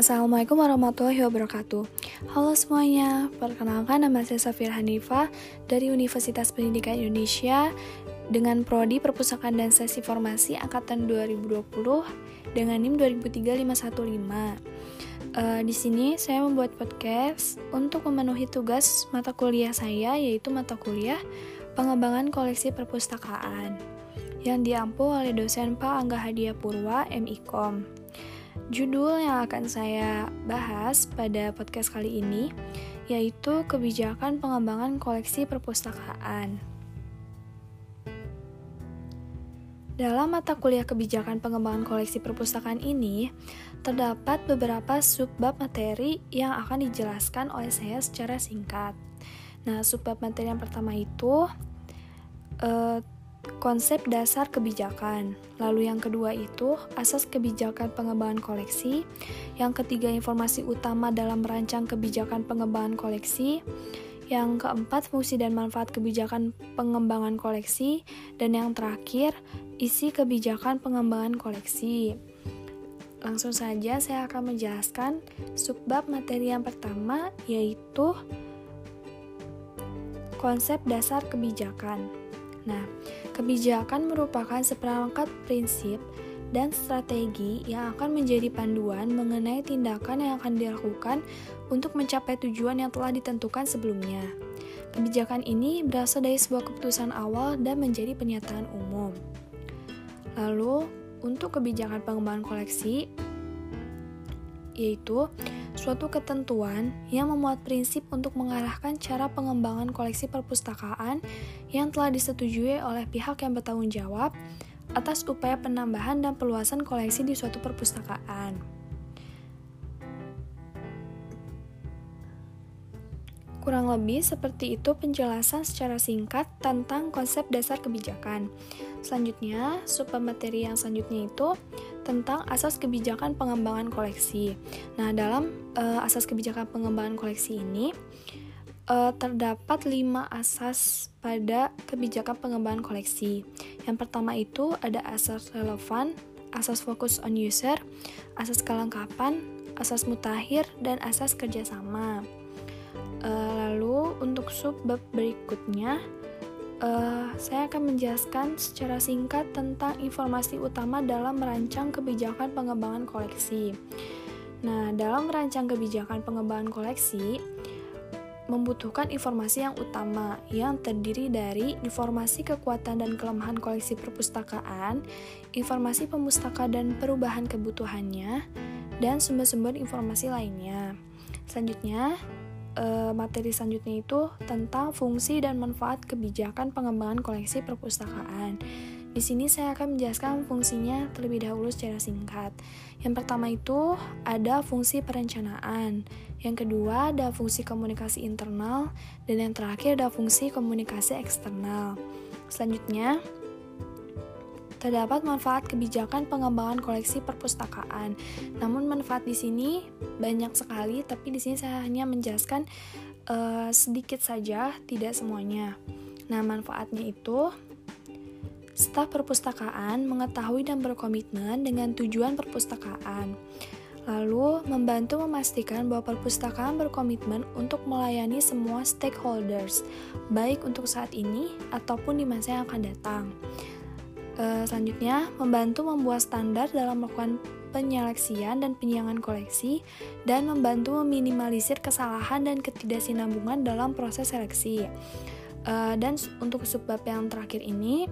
Assalamualaikum warahmatullahi wabarakatuh Halo semuanya, perkenalkan nama saya Safir Hanifa dari Universitas Pendidikan Indonesia dengan Prodi Perpustakaan dan Sesi Formasi Angkatan 2020 dengan NIM 203515. Uh, di sini saya membuat podcast untuk memenuhi tugas mata kuliah saya yaitu mata kuliah Pengembangan Koleksi Perpustakaan yang diampu oleh dosen Pak Angga Hadiah Purwa MIKOM. Judul yang akan saya bahas pada podcast kali ini yaitu kebijakan pengembangan koleksi perpustakaan. Dalam mata kuliah kebijakan pengembangan koleksi perpustakaan ini, terdapat beberapa subbab materi yang akan dijelaskan oleh saya secara singkat. Nah, subbab materi yang pertama itu eh, konsep dasar kebijakan. Lalu yang kedua itu asas kebijakan pengembangan koleksi. Yang ketiga informasi utama dalam merancang kebijakan pengembangan koleksi. Yang keempat fungsi dan manfaat kebijakan pengembangan koleksi dan yang terakhir isi kebijakan pengembangan koleksi. Langsung saja saya akan menjelaskan subbab materi yang pertama yaitu konsep dasar kebijakan. Nah, Kebijakan merupakan seperangkat prinsip dan strategi yang akan menjadi panduan mengenai tindakan yang akan dilakukan untuk mencapai tujuan yang telah ditentukan sebelumnya. Kebijakan ini berasal dari sebuah keputusan awal dan menjadi pernyataan umum. Lalu, untuk kebijakan pengembangan koleksi, yaitu suatu ketentuan yang memuat prinsip untuk mengarahkan cara pengembangan koleksi perpustakaan yang telah disetujui oleh pihak yang bertanggung jawab atas upaya penambahan dan peluasan koleksi di suatu perpustakaan. Kurang lebih seperti itu penjelasan secara singkat tentang konsep dasar kebijakan. Selanjutnya, materi yang selanjutnya itu tentang asas kebijakan pengembangan koleksi. Nah, dalam uh, asas kebijakan pengembangan koleksi ini uh, terdapat lima asas pada kebijakan pengembangan koleksi. Yang pertama itu ada asas relevan, asas fokus on user, asas kelengkapan, asas mutakhir, dan asas kerjasama. Uh, lalu untuk sub berikutnya uh, saya akan menjelaskan secara singkat tentang informasi utama dalam merancang kebijakan pengembangan koleksi. Nah, dalam merancang kebijakan pengembangan koleksi, membutuhkan informasi yang utama yang terdiri dari informasi kekuatan dan kelemahan koleksi perpustakaan, informasi pemustaka dan perubahan kebutuhannya, dan sumber-sumber informasi lainnya. Selanjutnya, e, materi selanjutnya itu tentang fungsi dan manfaat kebijakan pengembangan koleksi perpustakaan. Di sini saya akan menjelaskan fungsinya terlebih dahulu secara singkat. Yang pertama itu ada fungsi perencanaan, yang kedua ada fungsi komunikasi internal, dan yang terakhir ada fungsi komunikasi eksternal. Selanjutnya, terdapat manfaat kebijakan pengembangan koleksi perpustakaan. Namun manfaat di sini banyak sekali, tapi di sini saya hanya menjelaskan uh, sedikit saja, tidak semuanya. Nah, manfaatnya itu staf perpustakaan mengetahui dan berkomitmen dengan tujuan perpustakaan. Lalu, membantu memastikan bahwa perpustakaan berkomitmen untuk melayani semua stakeholders, baik untuk saat ini ataupun di masa yang akan datang. E, selanjutnya, membantu membuat standar dalam melakukan penyeleksian dan penyiangan koleksi, dan membantu meminimalisir kesalahan dan ketidaksinambungan dalam proses seleksi. E, dan untuk subbab yang terakhir ini,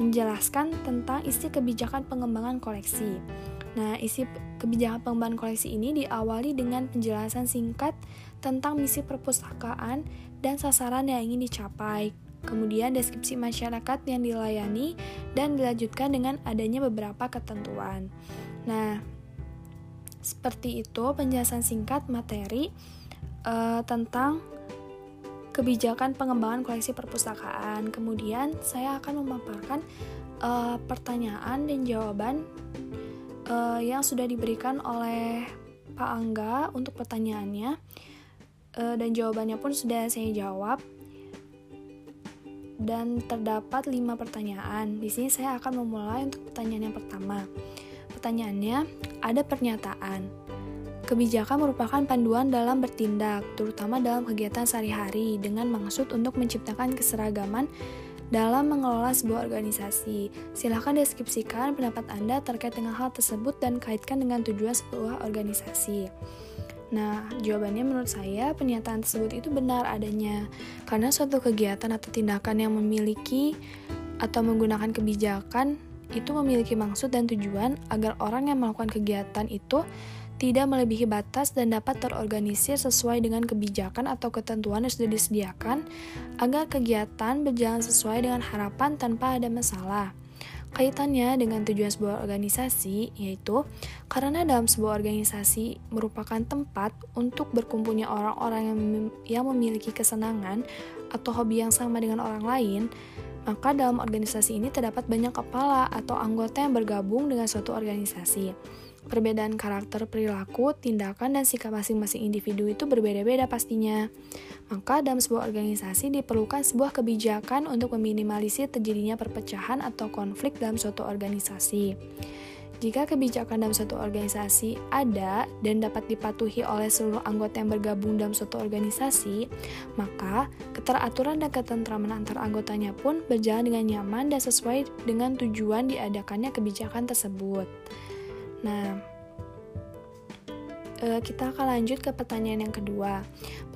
menjelaskan tentang isi kebijakan pengembangan koleksi. Nah, isi kebijakan pengembangan koleksi ini diawali dengan penjelasan singkat tentang misi perpustakaan dan sasaran yang ingin dicapai, kemudian deskripsi masyarakat yang dilayani, dan dilanjutkan dengan adanya beberapa ketentuan. Nah, seperti itu penjelasan singkat materi uh, tentang kebijakan pengembangan koleksi perpustakaan. Kemudian saya akan memaparkan uh, pertanyaan dan jawaban uh, yang sudah diberikan oleh Pak Angga untuk pertanyaannya. Dan jawabannya pun sudah saya jawab dan terdapat lima pertanyaan. Di sini saya akan memulai untuk pertanyaan yang pertama. Pertanyaannya, ada pernyataan. Kebijakan merupakan panduan dalam bertindak, terutama dalam kegiatan sehari-hari, dengan maksud untuk menciptakan keseragaman dalam mengelola sebuah organisasi. Silahkan deskripsikan pendapat Anda terkait dengan hal tersebut dan kaitkan dengan tujuan sebuah organisasi. Nah, jawabannya menurut saya pernyataan tersebut itu benar adanya karena suatu kegiatan atau tindakan yang memiliki atau menggunakan kebijakan itu memiliki maksud dan tujuan agar orang yang melakukan kegiatan itu tidak melebihi batas dan dapat terorganisir sesuai dengan kebijakan atau ketentuan yang sudah disediakan agar kegiatan berjalan sesuai dengan harapan tanpa ada masalah. Kaitannya dengan tujuan sebuah organisasi yaitu karena dalam sebuah organisasi merupakan tempat untuk berkumpulnya orang-orang yang, mem yang memiliki kesenangan atau hobi yang sama dengan orang lain, maka dalam organisasi ini terdapat banyak kepala atau anggota yang bergabung dengan suatu organisasi. Perbedaan karakter perilaku, tindakan, dan sikap masing-masing individu itu berbeda-beda pastinya. Maka dalam sebuah organisasi diperlukan sebuah kebijakan untuk meminimalisir terjadinya perpecahan atau konflik dalam suatu organisasi. Jika kebijakan dalam suatu organisasi ada dan dapat dipatuhi oleh seluruh anggota yang bergabung dalam suatu organisasi, maka keteraturan dan ketentraman antar anggotanya pun berjalan dengan nyaman dan sesuai dengan tujuan diadakannya kebijakan tersebut. Nah, eh, kita akan lanjut ke pertanyaan yang kedua.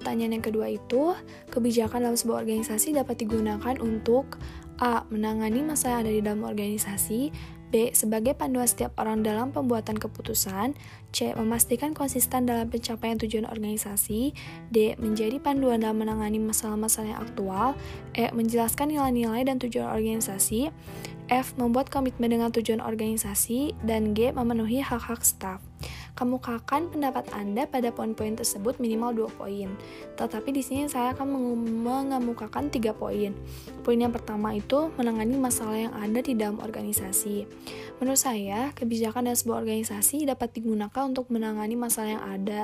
Pertanyaan yang kedua itu, kebijakan dalam sebuah organisasi dapat digunakan untuk A. Menangani masalah yang ada di dalam organisasi B. Sebagai panduan setiap orang dalam pembuatan keputusan C. Memastikan konsisten dalam pencapaian tujuan organisasi D. Menjadi panduan dalam menangani masalah-masalah yang aktual E. Menjelaskan nilai-nilai dan tujuan organisasi F. Membuat komitmen dengan tujuan organisasi dan G. Memenuhi hak-hak staf. Kemukakan pendapat Anda pada poin-poin tersebut minimal 2 poin. Tetapi di sini saya akan mengemukakan 3 poin. Poin yang pertama itu menangani masalah yang ada di dalam organisasi. Menurut saya, kebijakan dan sebuah organisasi dapat digunakan untuk menangani masalah yang ada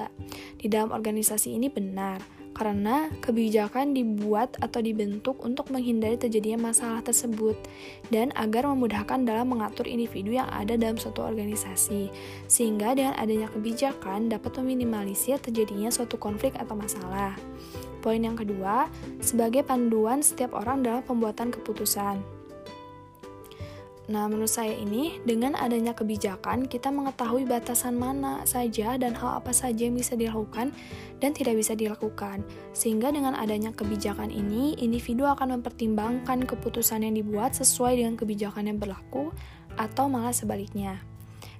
di dalam organisasi ini benar karena kebijakan dibuat atau dibentuk untuk menghindari terjadinya masalah tersebut dan agar memudahkan dalam mengatur individu yang ada dalam suatu organisasi, sehingga dengan adanya kebijakan dapat meminimalisir terjadinya suatu konflik atau masalah. Poin yang kedua, sebagai panduan setiap orang dalam pembuatan keputusan. Nah, menurut saya ini, dengan adanya kebijakan, kita mengetahui batasan mana saja dan hal apa saja yang bisa dilakukan dan tidak bisa dilakukan. Sehingga dengan adanya kebijakan ini, individu akan mempertimbangkan keputusan yang dibuat sesuai dengan kebijakan yang berlaku atau malah sebaliknya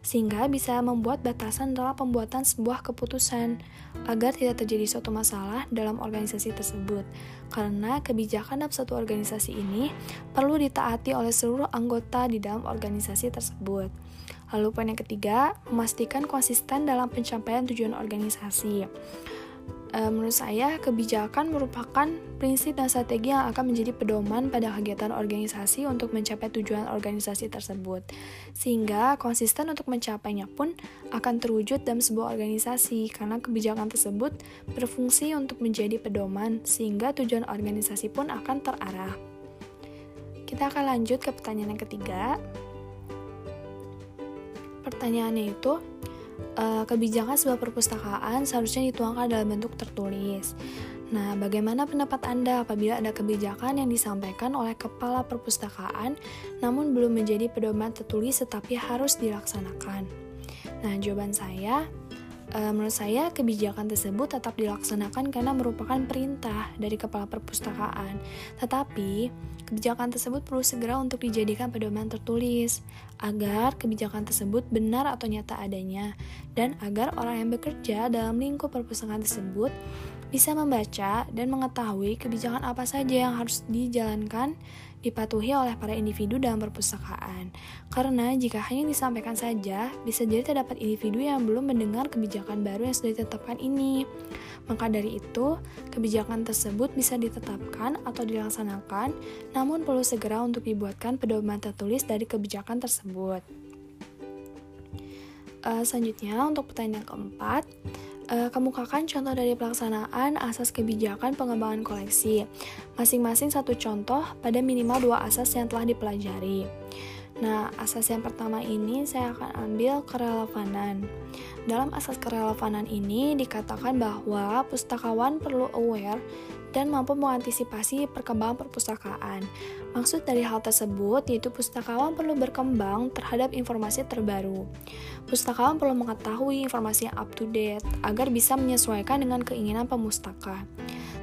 sehingga bisa membuat batasan dalam pembuatan sebuah keputusan agar tidak terjadi suatu masalah dalam organisasi tersebut. Karena kebijakan dalam satu organisasi ini perlu ditaati oleh seluruh anggota di dalam organisasi tersebut. Lalu poin yang ketiga, memastikan konsisten dalam pencapaian tujuan organisasi e, menurut saya kebijakan merupakan prinsip dan strategi yang akan menjadi pedoman pada kegiatan organisasi untuk mencapai tujuan organisasi tersebut. Sehingga konsisten untuk mencapainya pun akan terwujud dalam sebuah organisasi karena kebijakan tersebut berfungsi untuk menjadi pedoman sehingga tujuan organisasi pun akan terarah. Kita akan lanjut ke pertanyaan yang ketiga. Pertanyaannya itu, uh, kebijakan sebuah perpustakaan seharusnya dituangkan dalam bentuk tertulis. Nah, bagaimana pendapat Anda apabila ada kebijakan yang disampaikan oleh kepala perpustakaan namun belum menjadi pedoman tertulis tetapi harus dilaksanakan? Nah, jawaban saya, uh, menurut saya kebijakan tersebut tetap dilaksanakan karena merupakan perintah dari kepala perpustakaan. Tetapi, kebijakan tersebut perlu segera untuk dijadikan pedoman tertulis agar kebijakan tersebut benar atau nyata adanya dan agar orang yang bekerja dalam lingkup perpustakaan tersebut bisa membaca dan mengetahui kebijakan apa saja yang harus dijalankan dipatuhi oleh para individu dalam perpustakaan. Karena jika hanya disampaikan saja, bisa jadi terdapat individu yang belum mendengar kebijakan baru yang sudah ditetapkan ini. Maka dari itu, kebijakan tersebut bisa ditetapkan atau dilaksanakan, namun perlu segera untuk dibuatkan pedoman tertulis dari kebijakan tersebut. Uh, selanjutnya, untuk pertanyaan keempat, uh, kemukakan contoh dari pelaksanaan asas kebijakan pengembangan koleksi. Masing-masing satu contoh pada minimal dua asas yang telah dipelajari. Nah, asas yang pertama ini saya akan ambil kerelevanan. Dalam asas kerelevanan ini dikatakan bahwa pustakawan perlu aware dan mampu mengantisipasi perkembangan perpustakaan. Maksud dari hal tersebut yaitu pustakawan perlu berkembang terhadap informasi terbaru. Pustakawan perlu mengetahui informasi yang up to date agar bisa menyesuaikan dengan keinginan pemustaka.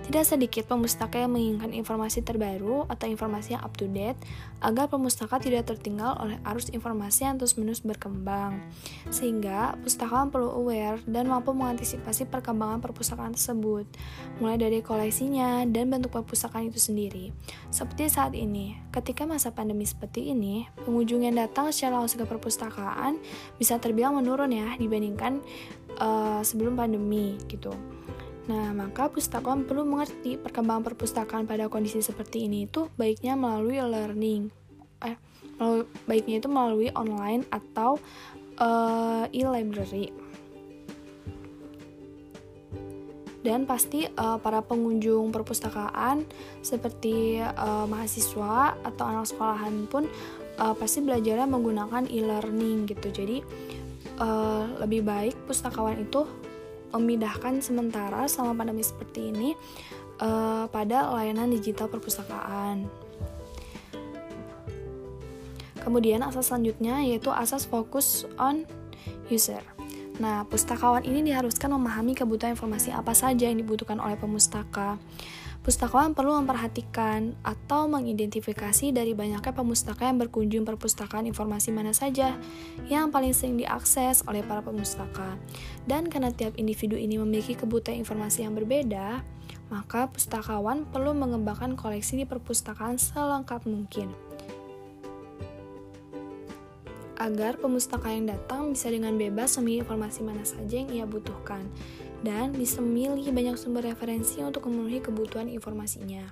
Tidak sedikit pemustaka yang menginginkan informasi terbaru atau informasi yang up to date agar pemustaka tidak tertinggal oleh arus informasi yang terus-menerus berkembang. Sehingga pustakawan perlu aware dan mampu mengantisipasi perkembangan perpustakaan tersebut, mulai dari koleksinya dan bentuk perpustakaan itu sendiri. Seperti saat ini, ketika masa pandemi seperti ini, pengunjung yang datang secara langsung ke perpustakaan bisa terbilang menurun ya dibandingkan uh, sebelum pandemi gitu. Nah, maka pustakawan perlu mengerti perkembangan perpustakaan pada kondisi seperti ini itu baiknya melalui learning. Eh, melalui, baiknya itu melalui online atau uh, e-library. Dan pasti uh, para pengunjung perpustakaan seperti uh, mahasiswa atau anak sekolahan pun uh, pasti belajarnya menggunakan e-learning gitu. Jadi uh, lebih baik pustakawan itu memindahkan sementara selama pandemi seperti ini uh, pada layanan digital perpustakaan. Kemudian asas selanjutnya yaitu asas fokus on user. Nah, pustakawan ini diharuskan memahami kebutuhan informasi apa saja yang dibutuhkan oleh pemustaka. Pustakawan perlu memperhatikan atau mengidentifikasi dari banyaknya pemustaka yang berkunjung perpustakaan informasi mana saja yang paling sering diakses oleh para pemustaka. Dan karena tiap individu ini memiliki kebutuhan informasi yang berbeda, maka pustakawan perlu mengembangkan koleksi di perpustakaan selengkap mungkin. Agar pemustaka yang datang bisa dengan bebas memilih informasi mana saja yang ia butuhkan dan bisa memilih banyak sumber referensi untuk memenuhi kebutuhan informasinya.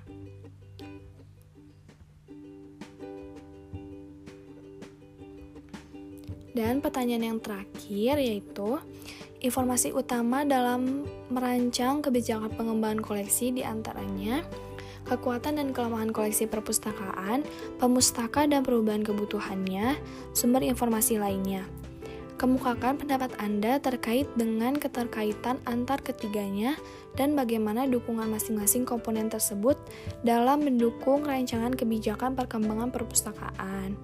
Dan pertanyaan yang terakhir yaitu informasi utama dalam merancang kebijakan pengembangan koleksi di antaranya kekuatan dan kelemahan koleksi perpustakaan, pemustaka dan perubahan kebutuhannya, sumber informasi lainnya. Kemukakan pendapat Anda terkait dengan keterkaitan antar ketiganya dan bagaimana dukungan masing-masing komponen tersebut dalam mendukung rancangan kebijakan perkembangan perpustakaan.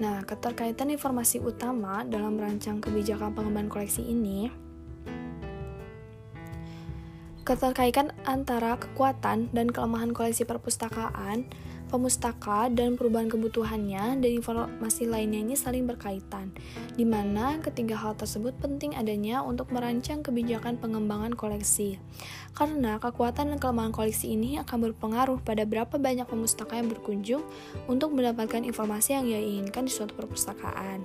Nah, keterkaitan informasi utama dalam merancang kebijakan pengembangan koleksi ini keterkaitan antara kekuatan dan kelemahan koleksi perpustakaan pemustaka dan perubahan kebutuhannya dan informasi lainnya ini saling berkaitan, di mana ketiga hal tersebut penting adanya untuk merancang kebijakan pengembangan koleksi. Karena kekuatan dan kelemahan koleksi ini akan berpengaruh pada berapa banyak pemustaka yang berkunjung untuk mendapatkan informasi yang ia inginkan di suatu perpustakaan.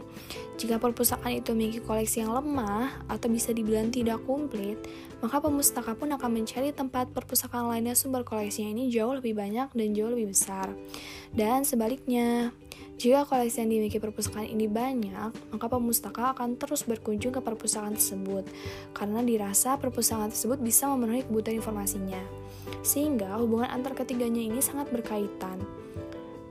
Jika perpustakaan itu memiliki koleksi yang lemah atau bisa dibilang tidak komplit, maka pemustaka pun akan mencari tempat perpustakaan lainnya sumber koleksinya ini jauh lebih banyak dan jauh lebih besar. Dan sebaliknya, jika koleksi yang dimiliki perpustakaan ini banyak, maka pemustaka akan terus berkunjung ke perpustakaan tersebut karena dirasa perpustakaan tersebut bisa memenuhi kebutuhan informasinya. Sehingga hubungan antar ketiganya ini sangat berkaitan.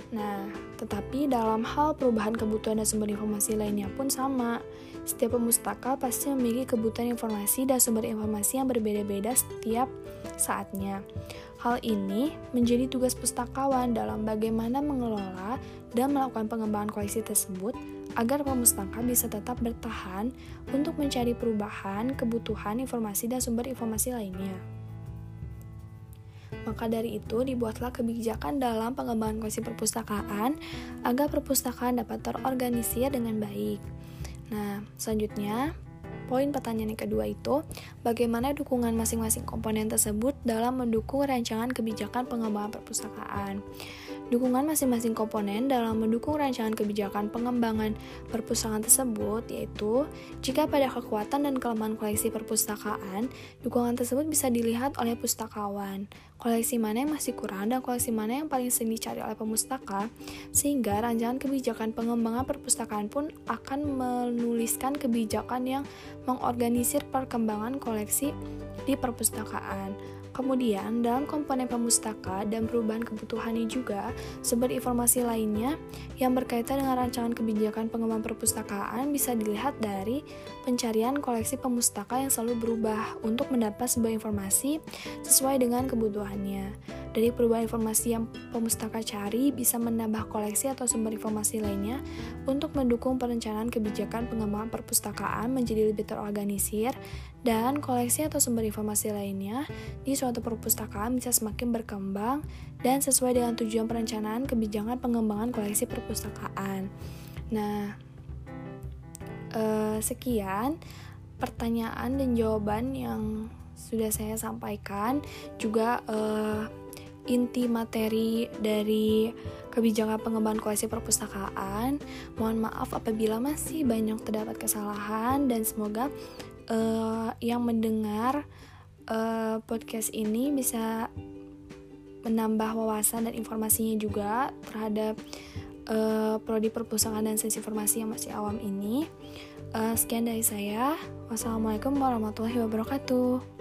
Nah, tetapi dalam hal perubahan kebutuhan dan sumber informasi lainnya pun sama. Setiap pemustaka pasti memiliki kebutuhan informasi dan sumber informasi yang berbeda-beda setiap saatnya. Hal ini menjadi tugas pustakawan dalam bagaimana mengelola dan melakukan pengembangan koleksi tersebut agar pemustaka bisa tetap bertahan untuk mencari perubahan, kebutuhan, informasi, dan sumber informasi lainnya. Maka dari itu, dibuatlah kebijakan dalam pengembangan koleksi perpustakaan agar perpustakaan dapat terorganisir dengan baik. Nah, selanjutnya, Poin pertanyaan yang kedua itu, bagaimana dukungan masing-masing komponen tersebut dalam mendukung rancangan kebijakan pengembangan perpustakaan. Dukungan masing-masing komponen dalam mendukung rancangan kebijakan pengembangan perpustakaan tersebut yaitu jika pada kekuatan dan kelemahan koleksi perpustakaan, dukungan tersebut bisa dilihat oleh pustakawan. Koleksi mana yang masih kurang dan koleksi mana yang paling sering dicari oleh pemustaka, sehingga rancangan kebijakan pengembangan perpustakaan pun akan menuliskan kebijakan yang mengorganisir perkembangan koleksi di perpustakaan. Kemudian, dalam komponen pemustaka dan perubahan kebutuhannya juga, sumber informasi lainnya yang berkaitan dengan rancangan kebijakan pengembangan perpustakaan bisa dilihat dari pencarian koleksi pemustaka yang selalu berubah untuk mendapat sebuah informasi sesuai dengan kebutuhannya. Dari perubahan informasi yang pemustaka cari bisa menambah koleksi atau sumber informasi lainnya untuk mendukung perencanaan kebijakan pengembangan perpustakaan menjadi lebih terorganisir dan koleksi atau sumber informasi lainnya di suatu perpustakaan bisa semakin berkembang dan sesuai dengan tujuan perencanaan kebijakan pengembangan koleksi perpustakaan. Nah, eh, sekian pertanyaan dan jawaban yang sudah saya sampaikan juga eh, inti materi dari kebijakan pengembangan koleksi perpustakaan. Mohon maaf apabila masih banyak terdapat kesalahan dan semoga uh, yang mendengar uh, podcast ini bisa menambah wawasan dan informasinya juga terhadap uh, prodi perpustakaan dan sesi informasi yang masih awam ini. Uh, sekian dari saya. Wassalamualaikum warahmatullahi wabarakatuh.